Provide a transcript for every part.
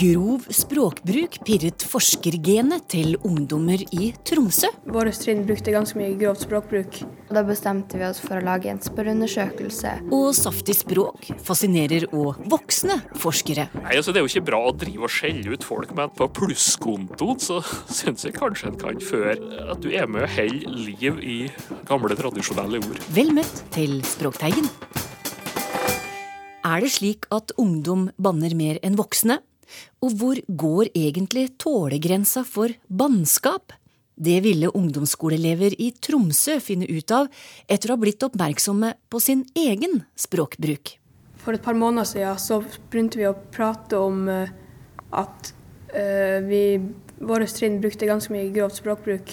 Grov språkbruk pirret forskergenet til ungdommer i Tromsø. Våre trinn brukte ganske mye grovt språkbruk. Da bestemte vi oss for å lage en spørreundersøkelse. Og saftig språk fascinerer òg voksne forskere. Nei, altså Det er jo ikke bra å drive og skjelle ut folk, men på plusskontoen så syns jeg kanskje en kan føre at du er med og holder liv i gamle, tradisjonelle ord. Vel møtt til Språkteigen. Er det slik at ungdom banner mer enn voksne? Og hvor går egentlig tålegrensa for bannskap? Det ville ungdomsskoleelever i Tromsø finne ut av etter å ha blitt oppmerksomme på sin egen språkbruk. For et par måneder siden så begynte vi å prate om eh, at uh, vi, våre trinn brukte ganske mye grovt språkbruk,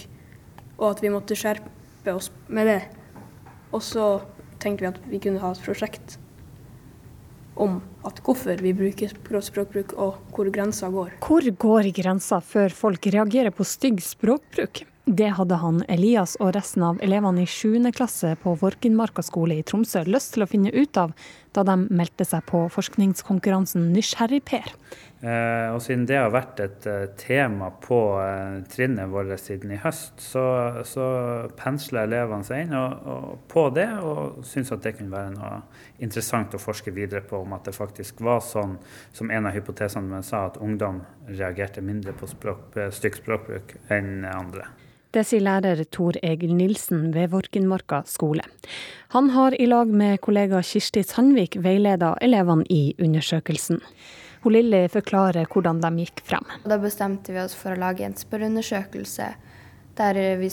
og at vi måtte skjerpe oss med det. Og så tenkte vi at vi kunne ha et prosjekt om hvorfor vi bruker språkbruk og hvor grensa går. Hvor går grensa før folk reagerer på stygg språkbruk? Det hadde han Elias og resten av elevene i 7. klasse på Vorkinmarka skole i Tromsø lyst til å finne ut av da de meldte seg på forskningskonkurransen Nysgjerrigper. Eh, og siden det har vært et eh, tema på eh, trinnet vårt siden i høst, så, så pensler elevene seg inn og, og på det og syns at det kunne være noe interessant å forske videre på om at det faktisk var sånn som en av hypotesene min sa, at ungdom reagerte mindre på språk, stygg språkbruk enn andre. Det sier lærer Tor Egil Nilsen ved Vorkenmarka skole. Han har i lag med kollega Kirsti Sandvik veileda elevene i undersøkelsen. Hun Lilly forklarer hvordan de gikk frem. Da bestemte vi oss for å lage en spørreundersøkelse der vi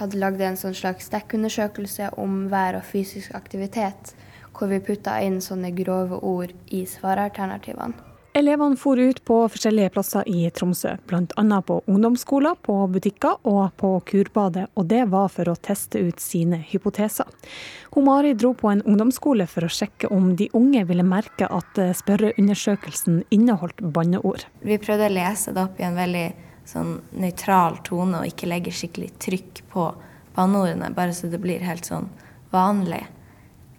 hadde lagd en sånn slags dekkundersøkelse om vær og fysisk aktivitet, hvor vi putta inn sånne grove ord i svaralternativene. Elevene for ut på forskjellige plasser i Tromsø, bl.a. på ungdomsskoler, på butikker og på Kurbadet, og det var for å teste ut sine hypoteser. Mari dro på en ungdomsskole for å sjekke om de unge ville merke at spørreundersøkelsen inneholdt banneord. Vi prøvde å lese det opp i en veldig sånn nøytral tone og ikke legge skikkelig trykk på banneordene, bare så det blir helt sånn vanlig.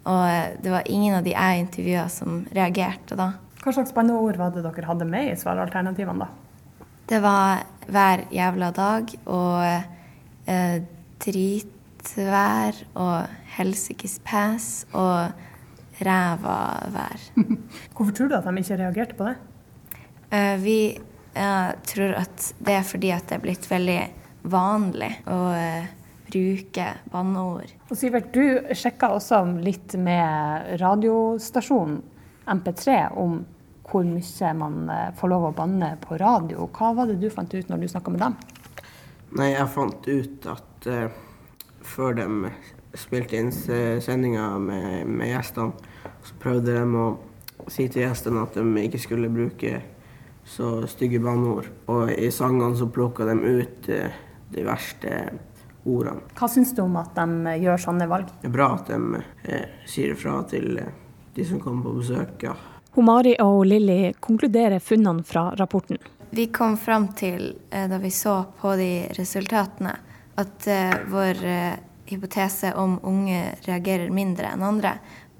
Og eh, det var ingen av de jeg intervjua som reagerte da. Hva slags banneord var det dere hadde med i svaralternativene, da? Det var hver jævla dag og eh, dritvær og helsikes pæs og ræva vær. Hvorfor tror du at de ikke reagerte på det? Eh, vi eh, tror at det er fordi at det er blitt veldig vanlig å eh, bruke banneord. Og Sivert, du sjekka også litt med radiostasjonen MP3 om hvor mye man eh, får lov å banne på radio. Hva var det du fant ut når du snakka med dem? Nei, jeg fant ut at uh, før de spilte inn sendinga med, med, gjestene, så prøvde de å si til gjestene at de ikke skulle bruke så stygge banneord. Og i sangene så plukka de ut uh, de verste ordene. Hva syns du om at de gjør sånne valg? Det er bra at de uh, sier ifra til de som kommer på besøk. ja. Homari og Lilly konkluderer funnene fra rapporten. Vi kom fram til, eh, da vi så på de resultatene, at eh, vår eh, hypotese om unge reagerer mindre enn andre,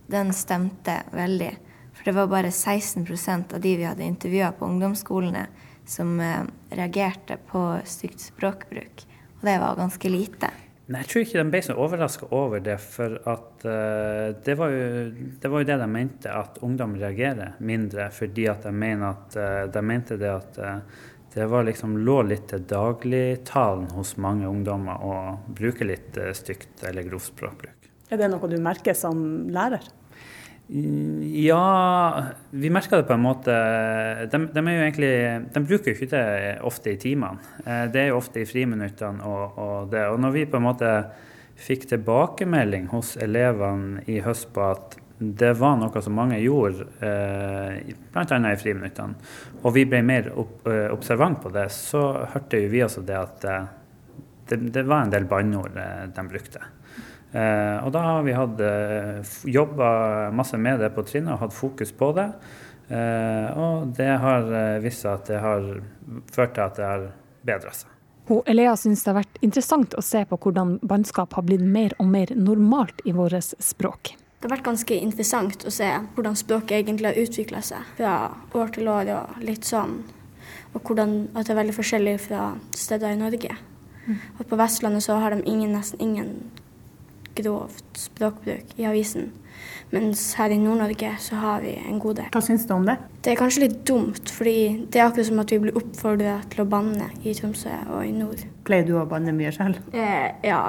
den stemte veldig. For det var bare 16% av de vi hadde intervjua på ungdomsskolene, som reagerte på stygt språkbruk. Og det var ganske lite. Nei, Jeg tror ikke de ble så overraska over det. For at uh, det, var jo, det, var jo, det de mente, at ungdom reagerer mindre. Fordi at de mener at uh, de mente det at uh, det var liksom lå litt til dagligtalen hos mange ungdommer å bruke litt stygt eller språkbruk. Er det noe du merker som lærer? Ja, vi merker det på en måte. De, de, egentlig, de bruker jo ikke det ofte i timene. Eh, det er jo ofte i friminuttene og, og, det. Og når vi på en måte fikk tilbakemelding hos elevene i høst på at det var noe som mange gjorde, eh, bl.a. i friminuttene, og vi ble mer eh, observant på det, så hørte jo vi også det at det, det var en del banneord de brukte. Eh, og da har vi hatt eh, jobba masse med det på trinnet og hatt fokus på det. Eh, og det har vist seg at det har ført til at det har bedra seg. Hun Elea syns det har vært interessant å se på hvordan bannskap har blitt mer og mer normalt i vårt språk. Det har vært ganske interessant å se hvordan språket egentlig har utvikla seg fra år til år og litt sånn. Og hvordan at det er veldig forskjellig fra steder i Norge. Mm. Og på Vestlandet så har de ingen, nesten ingen grovt språkbruk i avisen. Mens her i Nord-Norge så har vi en god del. Hva syns du om det? Det er kanskje litt dumt, fordi det er akkurat som at vi blir oppfordra til å banne i Tromsø og i nord. Pleier du å banne mye selv? Eh, ja,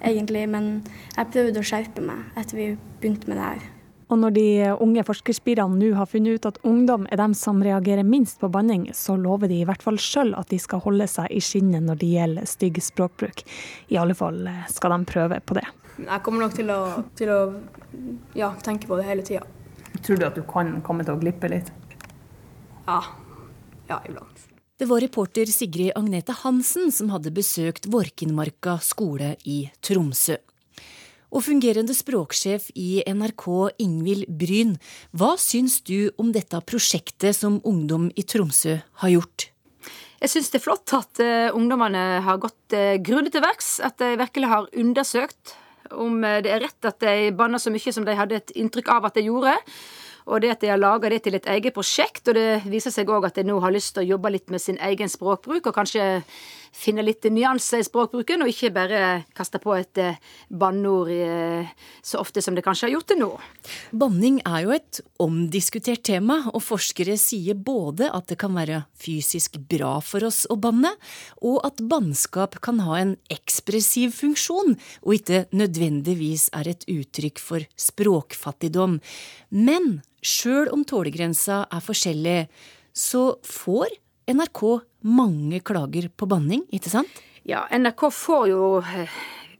egentlig. Men jeg prøvde å skjerpe meg etter vi begynte med det her. Og når de unge forskerspirene nå har funnet ut at ungdom er dem som reagerer minst på banning, så lover de i hvert fall sjøl at de skal holde seg i skinnet når det gjelder stygg språkbruk. I alle fall skal de prøve på det. Jeg kommer nok til å, til å ja, tenke på det hele tida. Tror du at du kan komme til å glippe litt? Ja. Ja, iblant. Det var reporter Sigrid Agnete Hansen som hadde besøkt Vorkinmarka skole i Tromsø. Og fungerende språksjef i NRK, Ingvild Bryn, hva syns du om dette prosjektet som ungdom i Tromsø har gjort? Jeg syns det er flott at uh, ungdommene har gått uh, grundig til verks. At de virkelig har undersøkt om uh, det er rett at de banna så mye som de hadde et inntrykk av at de gjorde. Og det at de har laga det til et eget prosjekt, og det viser seg òg at de nå har lyst til å jobbe litt med sin egen språkbruk, og kanskje finne litt nyanser i språkbruken, og ikke bare kaste på et eh, banneord eh, så ofte som det kanskje har gjort til nå. Banning er jo et omdiskutert tema, og forskere sier både at det kan være fysisk bra for oss å banne, og at bannskap kan ha en ekspressiv funksjon, og ikke nødvendigvis er et uttrykk for språkfattigdom. Men sjøl om tålegrensa er forskjellig, så får NRK mange klager på banning, ikke sant? Ja, NRK får jo eh,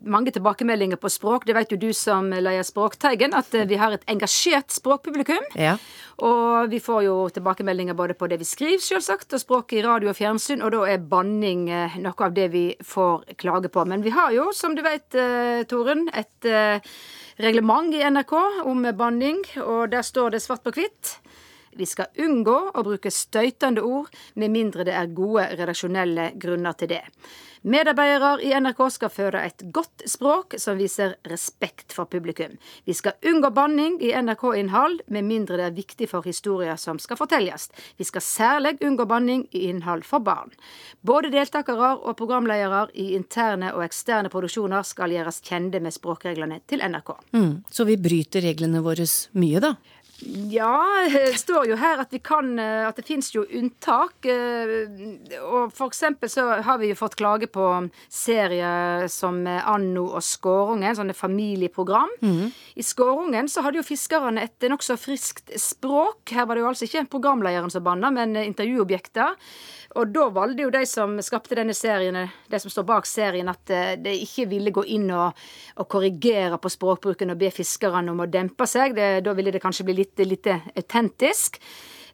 mange tilbakemeldinger på språk. Det vet jo du som leier Språkteigen, at eh, vi har et engasjert språkpublikum. Ja. Og vi får jo tilbakemeldinger både på det vi skriver, selvsagt, og språket i radio og fjernsyn, og da er banning eh, noe av det vi får klage på. Men vi har jo, som du vet, Torunn, et reglement i NRK om banning, og der står det svart på hvitt. Vi skal unngå å bruke støytende ord, med mindre det er gode redaksjonelle grunner til det. Medarbeidere i NRK skal føre et godt språk som viser respekt for publikum. Vi skal unngå banning i NRK-innhold, med mindre det er viktig for historier som skal fortelles. Vi skal særlig unngå banning i innhold for barn. Både deltakere og programledere i interne og eksterne produksjoner skal gjøres kjente med språkreglene til NRK. Mm, så vi bryter reglene våre mye, da? Ja, det står jo her at vi kan At det finnes jo unntak. Eh, og for eksempel så har vi jo fått klage på serier som Anno og Skårungen, sånne familieprogram. Mm. I Skårungen så hadde jo fiskerne et nokså friskt språk. Her var det jo altså ikke programlederen som banna, men intervjuobjekter. Og da valgte jo de som skapte denne serien, de som står bak serien, at eh, de ikke ville gå inn og, og korrigere på språkbruken og be fiskerne om å dempe seg. Det, da ville det kanskje bli litt, litt autentisk.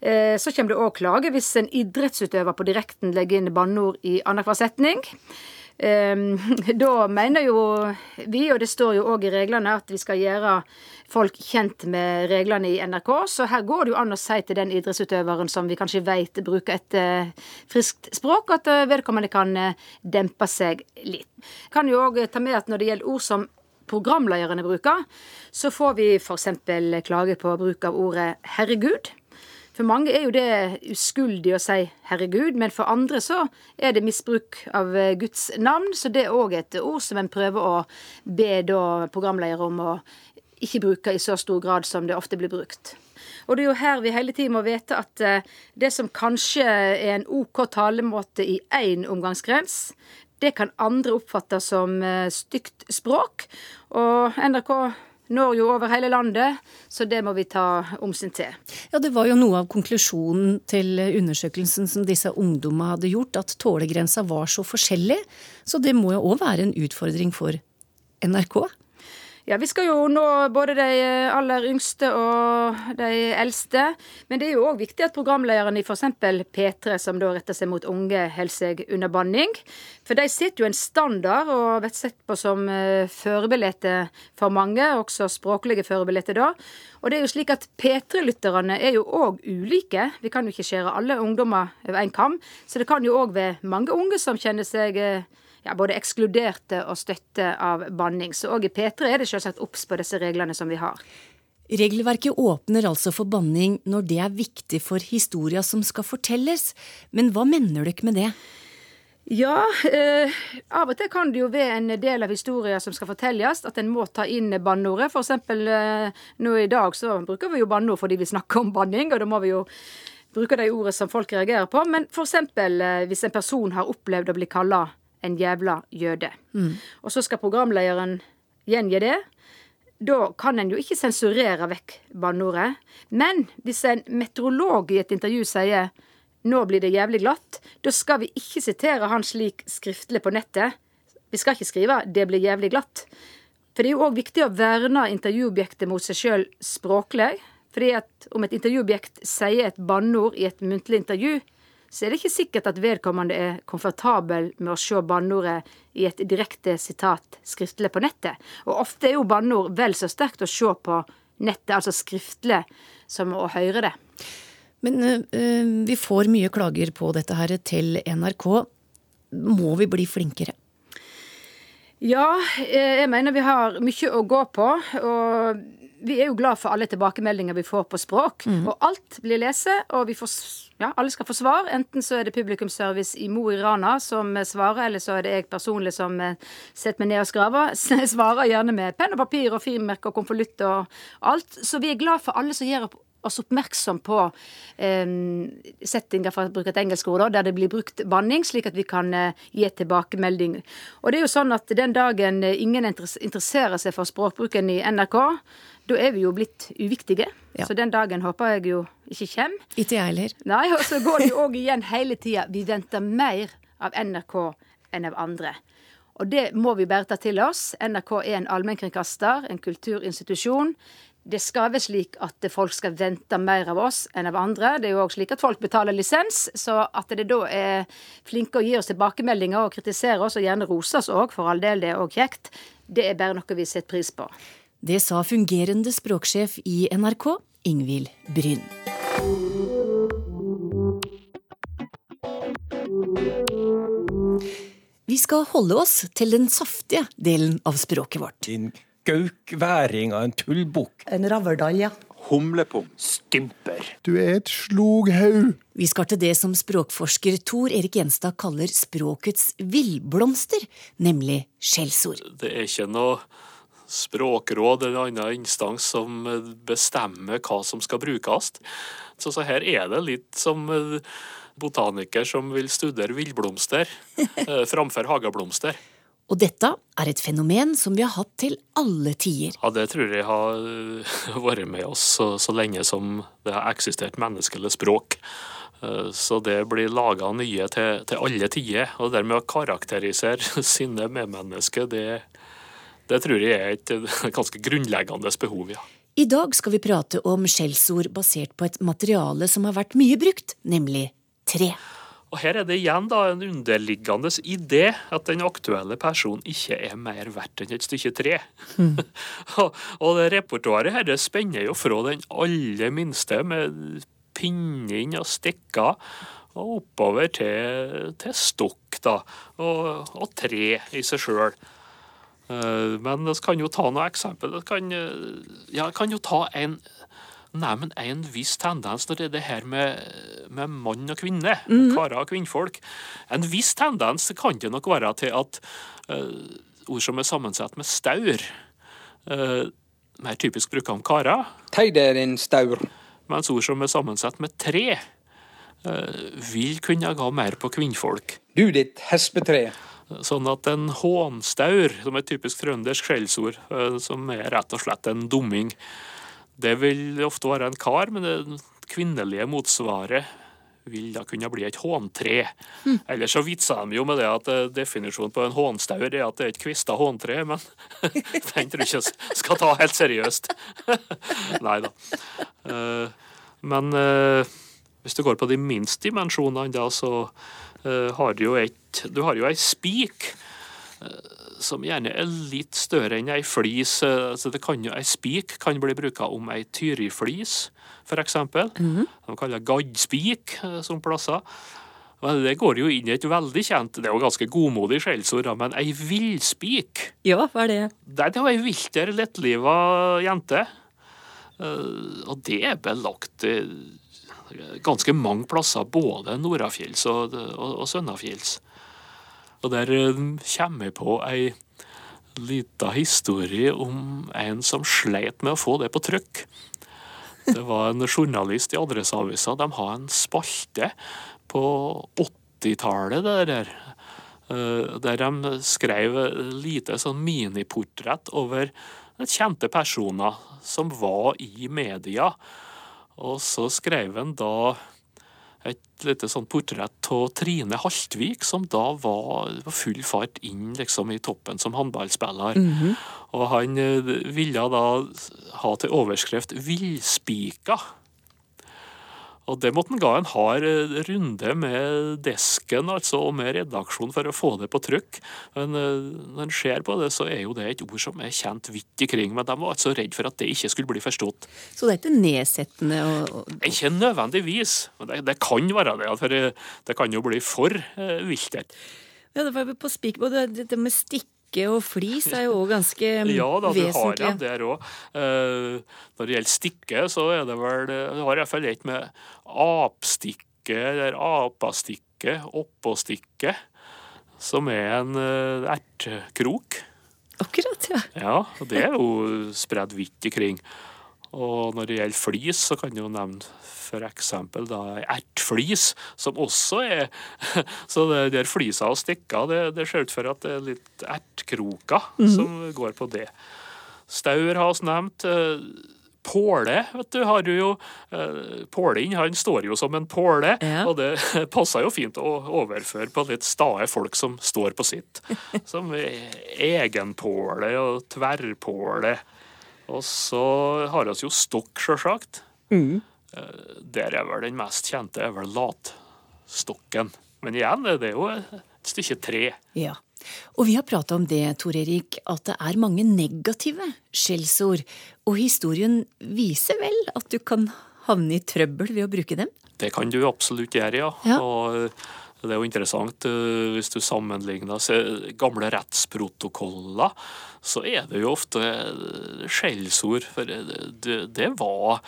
Eh, så kommer det òg klage hvis en idrettsutøver på direkten legger inn banneord i annenhver setning. Ehm, da mener jo vi, og det står jo òg i reglene, at vi skal gjøre folk kjent med reglene i NRK. Så her går det jo an å si til den idrettsutøveren som vi kanskje vet bruker et uh, friskt språk, at vedkommende kan dempe seg litt. Kan jo òg ta med at når det gjelder ord som programlederne bruker, så får vi f.eks. klage på bruk av ordet 'herregud'. For mange er jo det uskyldig å si 'herregud', men for andre så er det misbruk av Guds navn. Så det er òg et ord som en prøver å be da programledere om å ikke bruke i så stor grad som det ofte blir brukt. Og det er jo her vi hele tiden må vite at eh, det som kanskje er en OK talemåte i én omgangskrets, det kan andre oppfatte som eh, stygt språk. Og NRK når jo over hele landet, så det må vi ta omsyn til. Ja, Det var jo noe av konklusjonen til undersøkelsen som disse ungdommene hadde gjort, at tålegrensa var så forskjellig. Så det må jo òg være en utfordring for NRK? Ja, Vi skal jo nå både de aller yngste og de eldste. Men det er jo òg viktig at programlederne i f.eks. P3, som da retter seg mot unge, holder seg under banning. For de setter jo en standard og blir sett på som eh, for mange, også språklige forbilder da. Og det er jo slik at P3-lytterne er jo òg ulike. Vi kan jo ikke skjære alle ungdommer over én kam. Så det kan jo òg være mange unge som kjenner seg eh, ja, både ekskluderte og støtte av banning. Så òg i P3 er det selvsagt obs på disse reglene som vi har. Regelverket åpner altså for banning når det er viktig for historia som skal fortelles, men hva mener dere med det? Ja, eh, av og til kan det jo være en del av historier som skal fortelles, at en må ta inn banneordet. For eksempel eh, nå i dag så bruker vi jo banneord fordi vi snakker om banning, og da må vi jo bruke de ordene som folk reagerer på. Men for eksempel eh, hvis en person har opplevd å bli kalla en jævla jøde, mm. og så skal programlederen gjengi det, da kan en jo ikke sensurere vekk banneordet. Men hvis en meteorolog i et intervju sier 'nå blir det jævlig glatt', da skal vi ikke sitere han slik skriftlig på nettet. Vi skal ikke skrive 'det blir jævlig glatt'. For det er jo òg viktig å verne intervjuobjektet mot seg sjøl språklig. Fordi at om et intervjuobjekt sier et banneord i et muntlig intervju, så er det ikke sikkert at vedkommende er komfortabel med å se banneordet i et direkte sitat skriftlig på nettet. Og ofte er jo banneord vel så sterkt å se på nettet, altså skriftlig, som å høre det. Men øh, vi får mye klager på dette her til NRK. Må vi bli flinkere? Ja, jeg mener vi har mye å gå på. Og vi er jo glad for alle tilbakemeldinger vi får på språk. Mm. Og alt blir lese, og vi får ja, alle skal få svar. Enten så er det publikumsservice i Mo i Rana som svarer, eller så er det jeg personlig som eh, setter meg ned og skraver. Svarer gjerne med penn og papir og frimerke og konvolutt og alt. Så vi er glad for alle som gjør oss oppmerksom på eh, settinger, for å bruke et engelsk ord, der det blir brukt banning, slik at vi kan eh, gi tilbakemelding. Og det er jo sånn at den dagen eh, ingen interesserer seg for språkbruken i NRK, da er vi jo blitt uviktige. Ja. Så den dagen håper jeg jo ikke kommer. Ikke jeg heller. Nei, og så går det jo òg igjen hele tida. Vi venter mer av NRK enn av andre. Og det må vi bare ta til oss. NRK er en allmennkringkaster, en kulturinstitusjon. Det skal være slik at folk skal vente mer av oss enn av andre. Det er jo òg slik at folk betaler lisens, så at det da er flinke å gi oss tilbakemeldinger og kritisere oss, og gjerne rose oss òg, for all del, det er òg kjekt, det er bare noe vi setter pris på. Det sa fungerende språksjef i NRK, Ingvild Bryn. Vi skal holde oss til den saftige delen av språket vårt. Din gaukværing av en tullbukk. En raverdall, ja. Humlepung. Stymper. Du er et sloghaug. Vi skal til det som språkforsker Tor Erik Gjenstad kaller språkets villblomster, nemlig skjellsord. Det er ikke noe språkråd eller annen instans som bestemmer hva som skal brukes. Så, så her er det litt som eh, botaniker som vil studere villblomster eh, framfor hageblomster. Og dette er et fenomen som vi har hatt til alle tider. Ja, det tror jeg har eh, vært med oss så, så lenge som det har eksistert menneskelig språk. Så det blir laga nye til, til, alle tider. Og dermed å karakterisere sine medmennesker, det, det tror jeg er et ganske grunnleggende behov, ja. I dag skal vi prate om skjellsord basert på et materiale som har vært mye brukt, nemlig tre. Og Her er det igjen da en underliggende idé at den aktuelle personen ikke er mer verdt enn et stykke tre. Mm. og det repertoaret her spenner jo fra den aller minste, med pinning og stikker, og oppover til, til stokk da, og, og tre i seg sjøl. Eh, men vi kan jo ta noen eksempel. Jeg kan, eh, ja, kan jo ta en Nei, en viss tendens når det er det her med, med mann og kvinne, mm. karer og kvinnfolk. En viss tendens kan det nok være til at uh, ord som er sammensatt med staur, uh, mer typisk bruker om karer. Teid er en staur. Mens ord som er sammensatt med tre, uh, vil kunne gå mer på kvinnfolk. Du ditt hespetre. Sånn at en hånstaur, som er et typisk trøndersk skjellsord, eh, som er rett og slett en dumming, det vil ofte være en kar, men det kvinnelige motsvaret vil da kunne bli et håntre. Mm. Ellers så vitser de jo med det at eh, definisjonen på en hånstaur er at det er et kvista håntre, men den tror jeg ikke skal ta helt seriøst. Nei da. Eh, men hvis du går på de minste dimensjonene, da, så har du jo et du har jo ei spik eh, som gjerne er litt større enn ei flis. Eh, altså det kan jo, ei spik kan bli bruka om ei tyriflis, f.eks. Mm -hmm. De kaller det gaddspik eh, som plasser. Men Det går jo inn i et veldig kjent, det er jo ganske godmodig skjellsord, men ei villspik Ja, hva er det? Det er jo ei vilter, lettliva jente. Eh, og det er belagt ganske mange plasser, både nordafjells og, og, og Sønnafjells. Og der eh, kommer jeg på ei lita historie om en som sleit med å få det på trykk. Det var en journalist i Adresseavisa. De har en spalte på 80-tallet der, eh, der de skrev lite sånn miniportrett over kjente personer som var i media. Og så skrev han da et lite sånn portrett av Trine Haltvik, som da var på full fart inn liksom i toppen som håndballspiller. Mm -hmm. Og han eh, ville da ha til overskrift 'Villspika'. Og det måtte han ga en hard eh, runde med desken altså, og med redaksjonen for å få det på trykk. Men eh, når en ser på det, så er jo det et ord som er kjent vidt ikring. Men de var altså redd for at det ikke skulle bli forstått. Så det er ikke nedsettende? Og. Ikke nødvendigvis. Men det, det, kan være det. For eh, det kan jo bli for vilt. Ja, det var på spik, det, det med stikk stikke og flis er jo òg ganske ja, da, vesentlig. Ja, du har en der òg. Eh, når det gjelder stikke, så er det vel Du har iallfall et med apstikke eller apastikke, oppåstikke, som er en uh, ertekrok. Akkurat, ja. Ja, og det er jo spredd vidt ikring. Og når det gjelder flis, så kan jeg jo nevne f.eks. ertflis, som også er Så det der flisa og stikka, det, det ser ut for at det er litt ertkroker mm. som går på det. Staur har vi nevnt. Eh, påle, vet du, har du jo eh, Pålen han står jo som en påle, ja. og det passer jo fint å overføre på litt stae folk som står på sitt. Som egenpåle og tverrpåle. Og så har vi jo stokk, sjølsagt. Mm. Eh, der er vel den mest kjente er vel latstokken. Men igjen, det er jo et stykke tre. Ja. Og vi har prata om det, Tor Erik, at det er mange negative skjellsord. Og historien viser vel at du kan havne i trøbbel ved å bruke dem? Det kan du absolutt gjøre, ja. ja. Og det er jo interessant eh, hvis du sammenligner gamle rettsprotokoller, så er det jo ofte skjellsord. For det, det var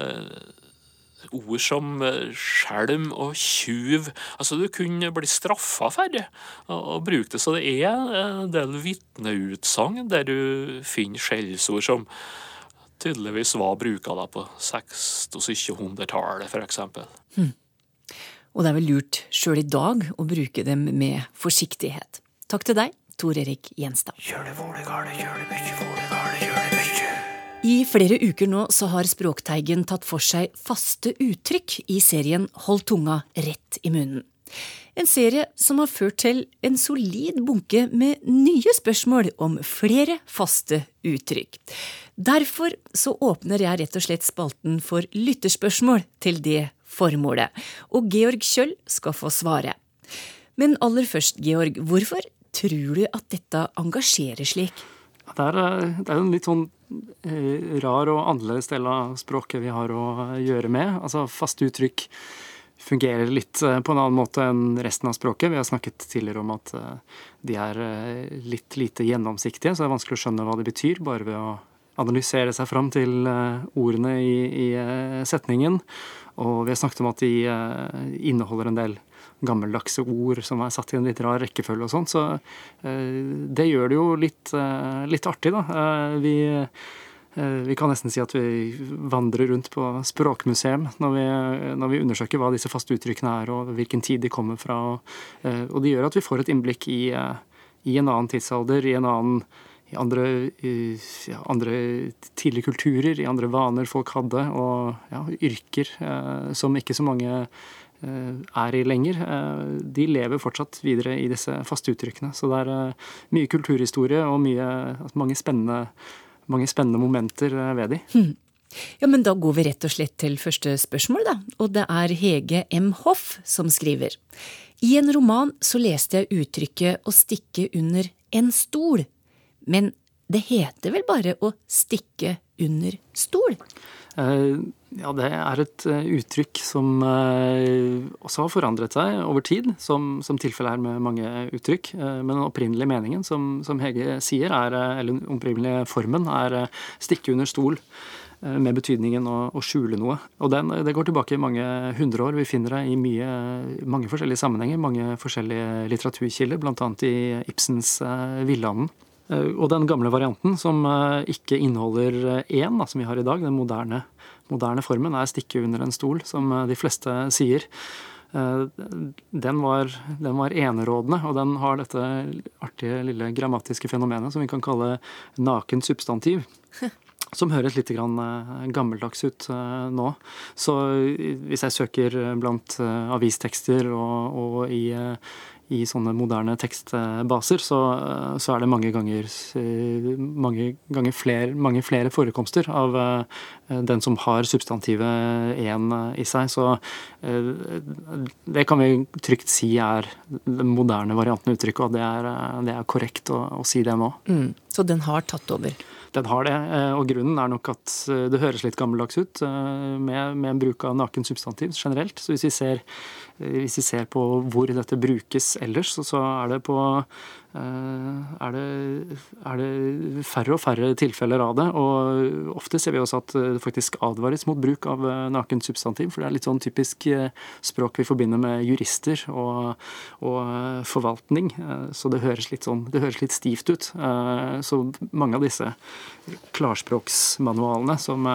eh, ord som skjelm og tjuv. Altså, du kunne bli straffa for å bruke det. Så det er en del vitneutsagn der du finner skjellsord som tydeligvis var bruka på 600- og 700-tallet, f.eks. Og det er vel lurt sjøl i dag å bruke dem med forsiktighet. Takk til deg, Tor Erik Gjenstad. I flere uker nå så har Språkteigen tatt for seg faste uttrykk i serien Hold tunga rett i munnen. En serie som har ført til en solid bunke med nye spørsmål om flere faste uttrykk. Derfor så åpner jeg rett og slett spalten for lytterspørsmål til det formålet. Og Georg Kjøll skal få svare. Men aller først, Georg, hvorfor tror du at dette engasjerer slik? Det er, jo en litt sånn eh, rar og annerledes del av språket vi har å gjøre med. Altså faste uttrykk fungerer litt eh, på en annen måte enn resten av språket. Vi har snakket tidligere om at de er litt lite gjennomsiktige, så det er vanskelig å skjønne hva det betyr bare ved å analysere seg fram til ordene i, i setningen. Og vi har snakket om at de eh, inneholder en del gammeldagse ord som er satt i en litt rar rekkefølge og sånn. Så eh, det gjør det jo litt, eh, litt artig, da. Vi, vi kan nesten si at vi vandrer rundt på språkmuseum når vi, når vi undersøker hva disse faste uttrykkene er og hvilken tid de kommer fra. Og det gjør at vi får et innblikk i, i en annen tidsalder, i en annen i andre, i, ja, andre, tidlige kulturer, i andre vaner folk hadde, og ja, yrker eh, som ikke så mange eh, er i lenger. Eh, de lever fortsatt videre i disse faste uttrykkene. Så det er eh, mye kulturhistorie og mye, altså mange, spennende, mange, spennende, momenter eh, ved de. Hmm. Ja, men Da går vi rett og slett til første spørsmål, da. Og det er Hege M. Hoff som skriver. I en roman så leste jeg uttrykket å stikke under en stol men det heter vel bare å stikke under stol? Eh, ja, det er et eh, uttrykk som eh, også har forandret seg over tid, som, som tilfellet er med mange uttrykk. Men den opprinnelige meningen, som, som Hege sier, er, eller den opprinnelige formen, er stikke under stol. med betydningen å, å skjule noe. Og den, det går tilbake i mange hundre år. Vi finner det i mye, mange forskjellige sammenhenger, mange forskjellige litteraturkilder, bl.a. i Ibsens 'Villanden'. Og den gamle varianten, som ikke inneholder én, som vi har i dag, den moderne, moderne formen, er 'stikke under en stol', som de fleste sier. Den var, den var, enerådende, og den har dette artige lille grammatiske fenomenet som vi kan kalle naken substantiv. Som høres litt gammeldags ut nå. Så hvis jeg søker blant avistekster og, og i i sånne moderne tekstbaser, så, så er det mange ganger, mange, ganger flere, mange flere forekomster av eh, den som har substantivet én i seg. Så eh, det kan vi trygt si er den moderne varianten av uttrykket, og det er, det er korrekt å, å, si det nå. Mm, så den har tatt over? Den har det, eh, og grunnen er nok at det høres litt gammeldags ut med, med bruk av naken substantiv generelt. Så hvis vi ser hvis vi ser på hvor dette brukes ellers, så er det på er det, er det, færre og færre tilfeller av det. Og ofte ser vi også at det faktisk advares mot bruk av eh, nakent substantiv. For det er litt sånn typisk eh, språk vi forbinder med jurister og, og forvaltning. Så det høres, sånn, det høres litt stivt ut. Så mange av disse klarspråksmanualene som,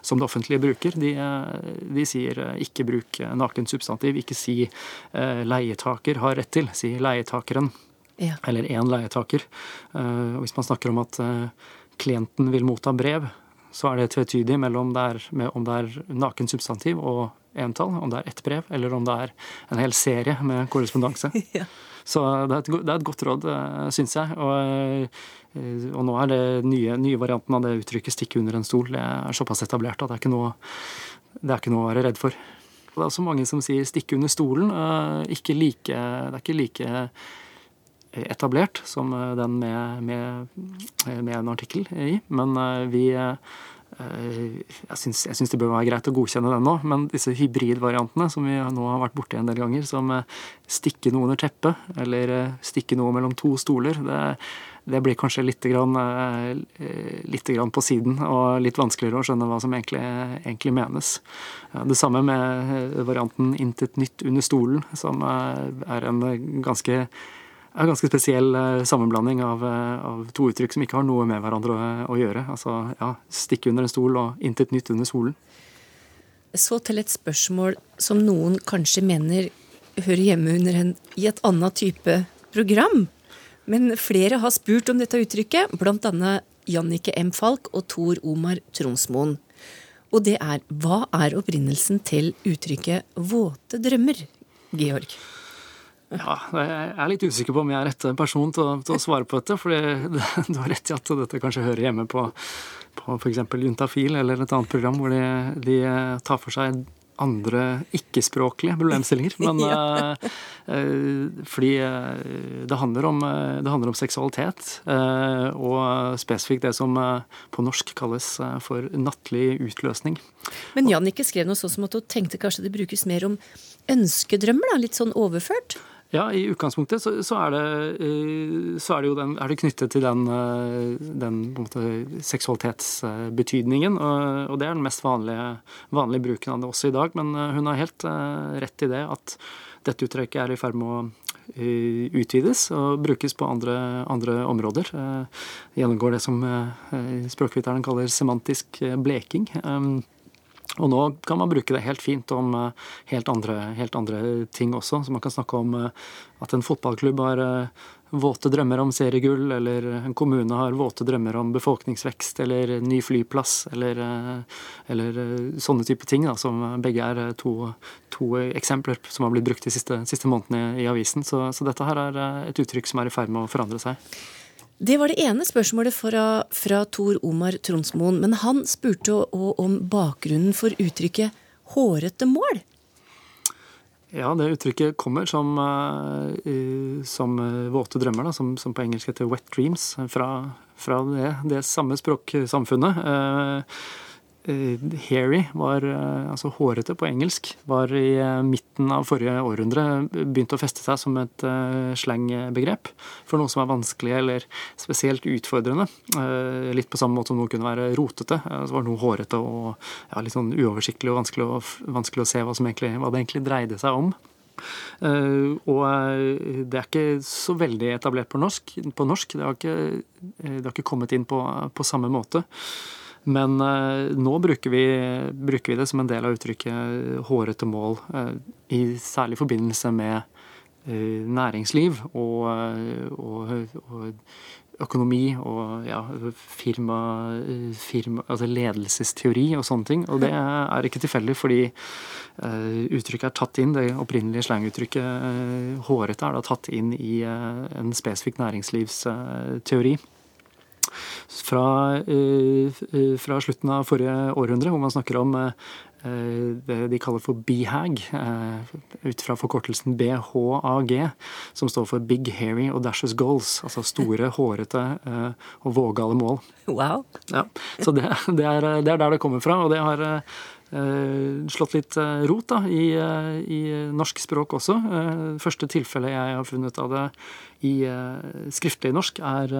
som det offentlige bruker, de, de sier ikke bruk nakent substantiv. Ikke si leietaker har rett til, si leietakeren. Ja. Eller én leietaker. Uh, hvis man snakker om at uh, klienten vil motta brev, så er det tvetydig mellom det er, med om det er naken substantiv og entall, om det er ett brev, eller om det er en hel serie med korrespondanse. ja. Så det er, et, det er, et, godt råd, uh, syns jeg. Og, og, nå er det nye, nye varianten av det uttrykket 'stikke under en stol' det er såpass etablert at det er ikke noe, det er ikke noe å være redd for. Det er også mange som sier 'stikke under stolen'. Ikke like, det er ikke like etablert som eh, den med, med, med en artikkel i. Men eh, vi eh, jeg syns, det bør være greit å godkjenne den nå, men disse hybridvariantene som vi nå har vært borti en del ganger, som stikke noe under teppet, eller stikke noe mellom to stoler, det, det blir kanskje litt, grann, litt grann på siden og litt vanskeligere å skjønne hva som egentlig, egentlig menes. Det samme med varianten 'intet nytt under stolen', som er en ganske en ganske spesiell eh, sammenblanding av, eh, av, to uttrykk som ikke har noe med hverandre å, å gjøre. Altså ja, stikke under en stol og intet nytt under solen. Så til et spørsmål som noen kanskje mener hører hjemme under en, i et annet type program. Men flere har spurt om dette uttrykket, bl.a. Jannike M. Falk og Tor Omar Tronsmoen. Og det er hva er opprinnelsen til uttrykket våte drømmer, Georg? Ja, Jeg er litt usikker på om jeg er rette person til å, til å svare på dette. For du har rett i at dette kanskje hører hjemme på, på f.eks. Juntafil eller et annet program hvor de, de tar for seg andre ikke-språklige problemstillinger. Men ja. uh, fordi uh, det, handler om, uh, det handler om seksualitet, og spesifikt det som på norsk kalles for nattlig utløsning. Men Jannicke skrev noe sånn som at hun tenkte kanskje det brukes mer om ønskedrømmer, da, litt sånn overført? Ja, i utgangspunktet så, så, er, det, eh, så er, det, den, er det knyttet til den, eh, den måte, seksualitetsbetydningen. Og, og, det er den mest vanlige, vanlige, bruken av det også i dag. Men eh, hun har helt rett i det at dette uttrykket er i ferd med å utvides og brukes på andre, andre områder. Gjennomgår det som språkviterne kaller semantisk bleking. Og nå kan man bruke det helt fint om eh, helt andre, helt andre ting også. Så man kan snakke om eh, at en fotballklubb har eh, våte drømmer om seriegull, eller en kommune har våte drømmer om befolkningsvekst eller ny flyplass, eller, eller sånne type ting, da, som begge er to, to, eksempler som har blitt brukt de siste, siste månedene i avisen. Så, så dette her er et uttrykk som er i ferd med å forandre seg. Det var det ene spørsmålet fra, fra Tor Omar Tronsmoen. Men han spurte òg om bakgrunnen for uttrykket 'hårete mål'. Ja, det uttrykket kommer som, uh, som uh, våte drømmer, da, som, som, på engelsk heter 'wet dreams', fra, fra det, det, samme språksamfunnet. Eh, hairy, var, eh, altså hårete på engelsk, var i eh, midten av forrige århundre begynt å feste seg som et slangbegrep for noe som er vanskelig eller spesielt utfordrende. Litt på samme måte som noe kunne være rotete. Så var noe hårete og ja, litt sånn uoversiktlig og vanskelig å, vanskelig å se hva, egentlig, hva, det egentlig dreide seg om. Uh, og det er ikke så veldig etablert på norsk. På norsk. Det, har ikke, det har ikke kommet inn på, på samme måte. Men uh, nå bruker vi, bruker vi, det som en del av uttrykket hårete mål, uh, i særlig forbindelse med uh, næringsliv og, og, og, økonomi og ja, firma, firma, altså ledelsesteori og sånne ting. Og det er ikke tilfeldig, fordi uttrykket er tatt inn, det opprinnelige slanguttrykket hårete er da tatt inn i en spesifikk næringslivsteori fra, eh, eh, fra, slutten av forrige århundre, hvor man snakker om eh, det de kaller for BHAG, ut fra forkortelsen BHAG, som står for Big Hairy Audacious Goals, altså store, hårete og vågale mål. Wow. Ja, så det, det, er, det, er, der det kommer fra, og det har slått litt rot da, i, i norsk språk også. Første tilfelle jeg har funnet av det i skriftlig norsk, er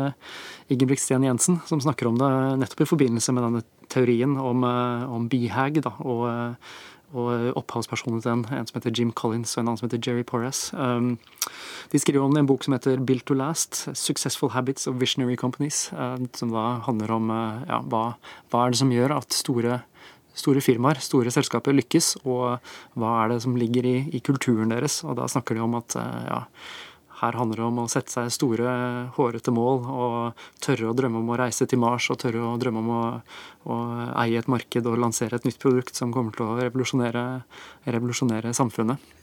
Ingebrigt Sten Jensen, som snakker om det nettopp i forbindelse med denne teorien om, om BHAG da, og, og opphavspersonen til den, en som heter Jim Collins og en annen som heter Jerry Porras. Um, de skriver om det i en bok som heter Built to Last, Successful Habits of Visionary Companies, som da handler om ja, hva, hva er det som gjør at store store firmaer, store selskaper, lykkes, og hva er det som ligger i, i kulturen deres. Og da snakker de om at ja, her handler det om å sette seg store, hårete mål og tørre å drømme om å reise til Mars og tørre å drømme om å, å eie et marked og lansere et nytt produkt som kommer til å revolusjonere, revolusjonere samfunnet.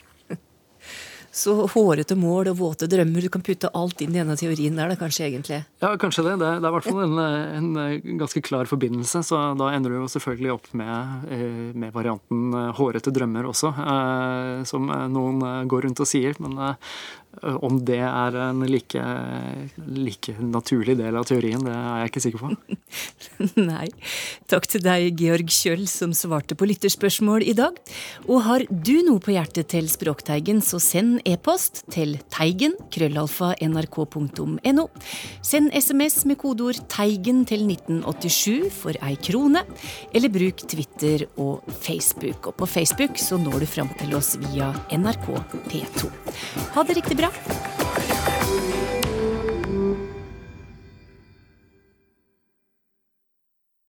Så hårete mål og våte drømmer, du kan putte alt inn i denne teorien der, da kanskje egentlig? Ja, kanskje det. Det er, det i hvert fall en, en, ganske klar forbindelse. Så da ender du jo selvfølgelig opp med, eh, med varianten eh, hårete drømmer også, eh, som noen går rundt og sier. Men om det er en like, like, naturlig del av teorien, det er jeg ikke sikker på. Nei. Takk til deg, Georg Kjøll, som svarte på lytterspørsmål i dag. Og har du noe på hjertet til Språkteigen, så send e-post til teigen krøllalfa nrk.no. Send SMS med kodeord 'Teigen' til 1987 for ei krone, eller bruk Twitter og Facebook. Og på Facebook så når du fram til oss via NRK P2. Ha det riktig bra bra.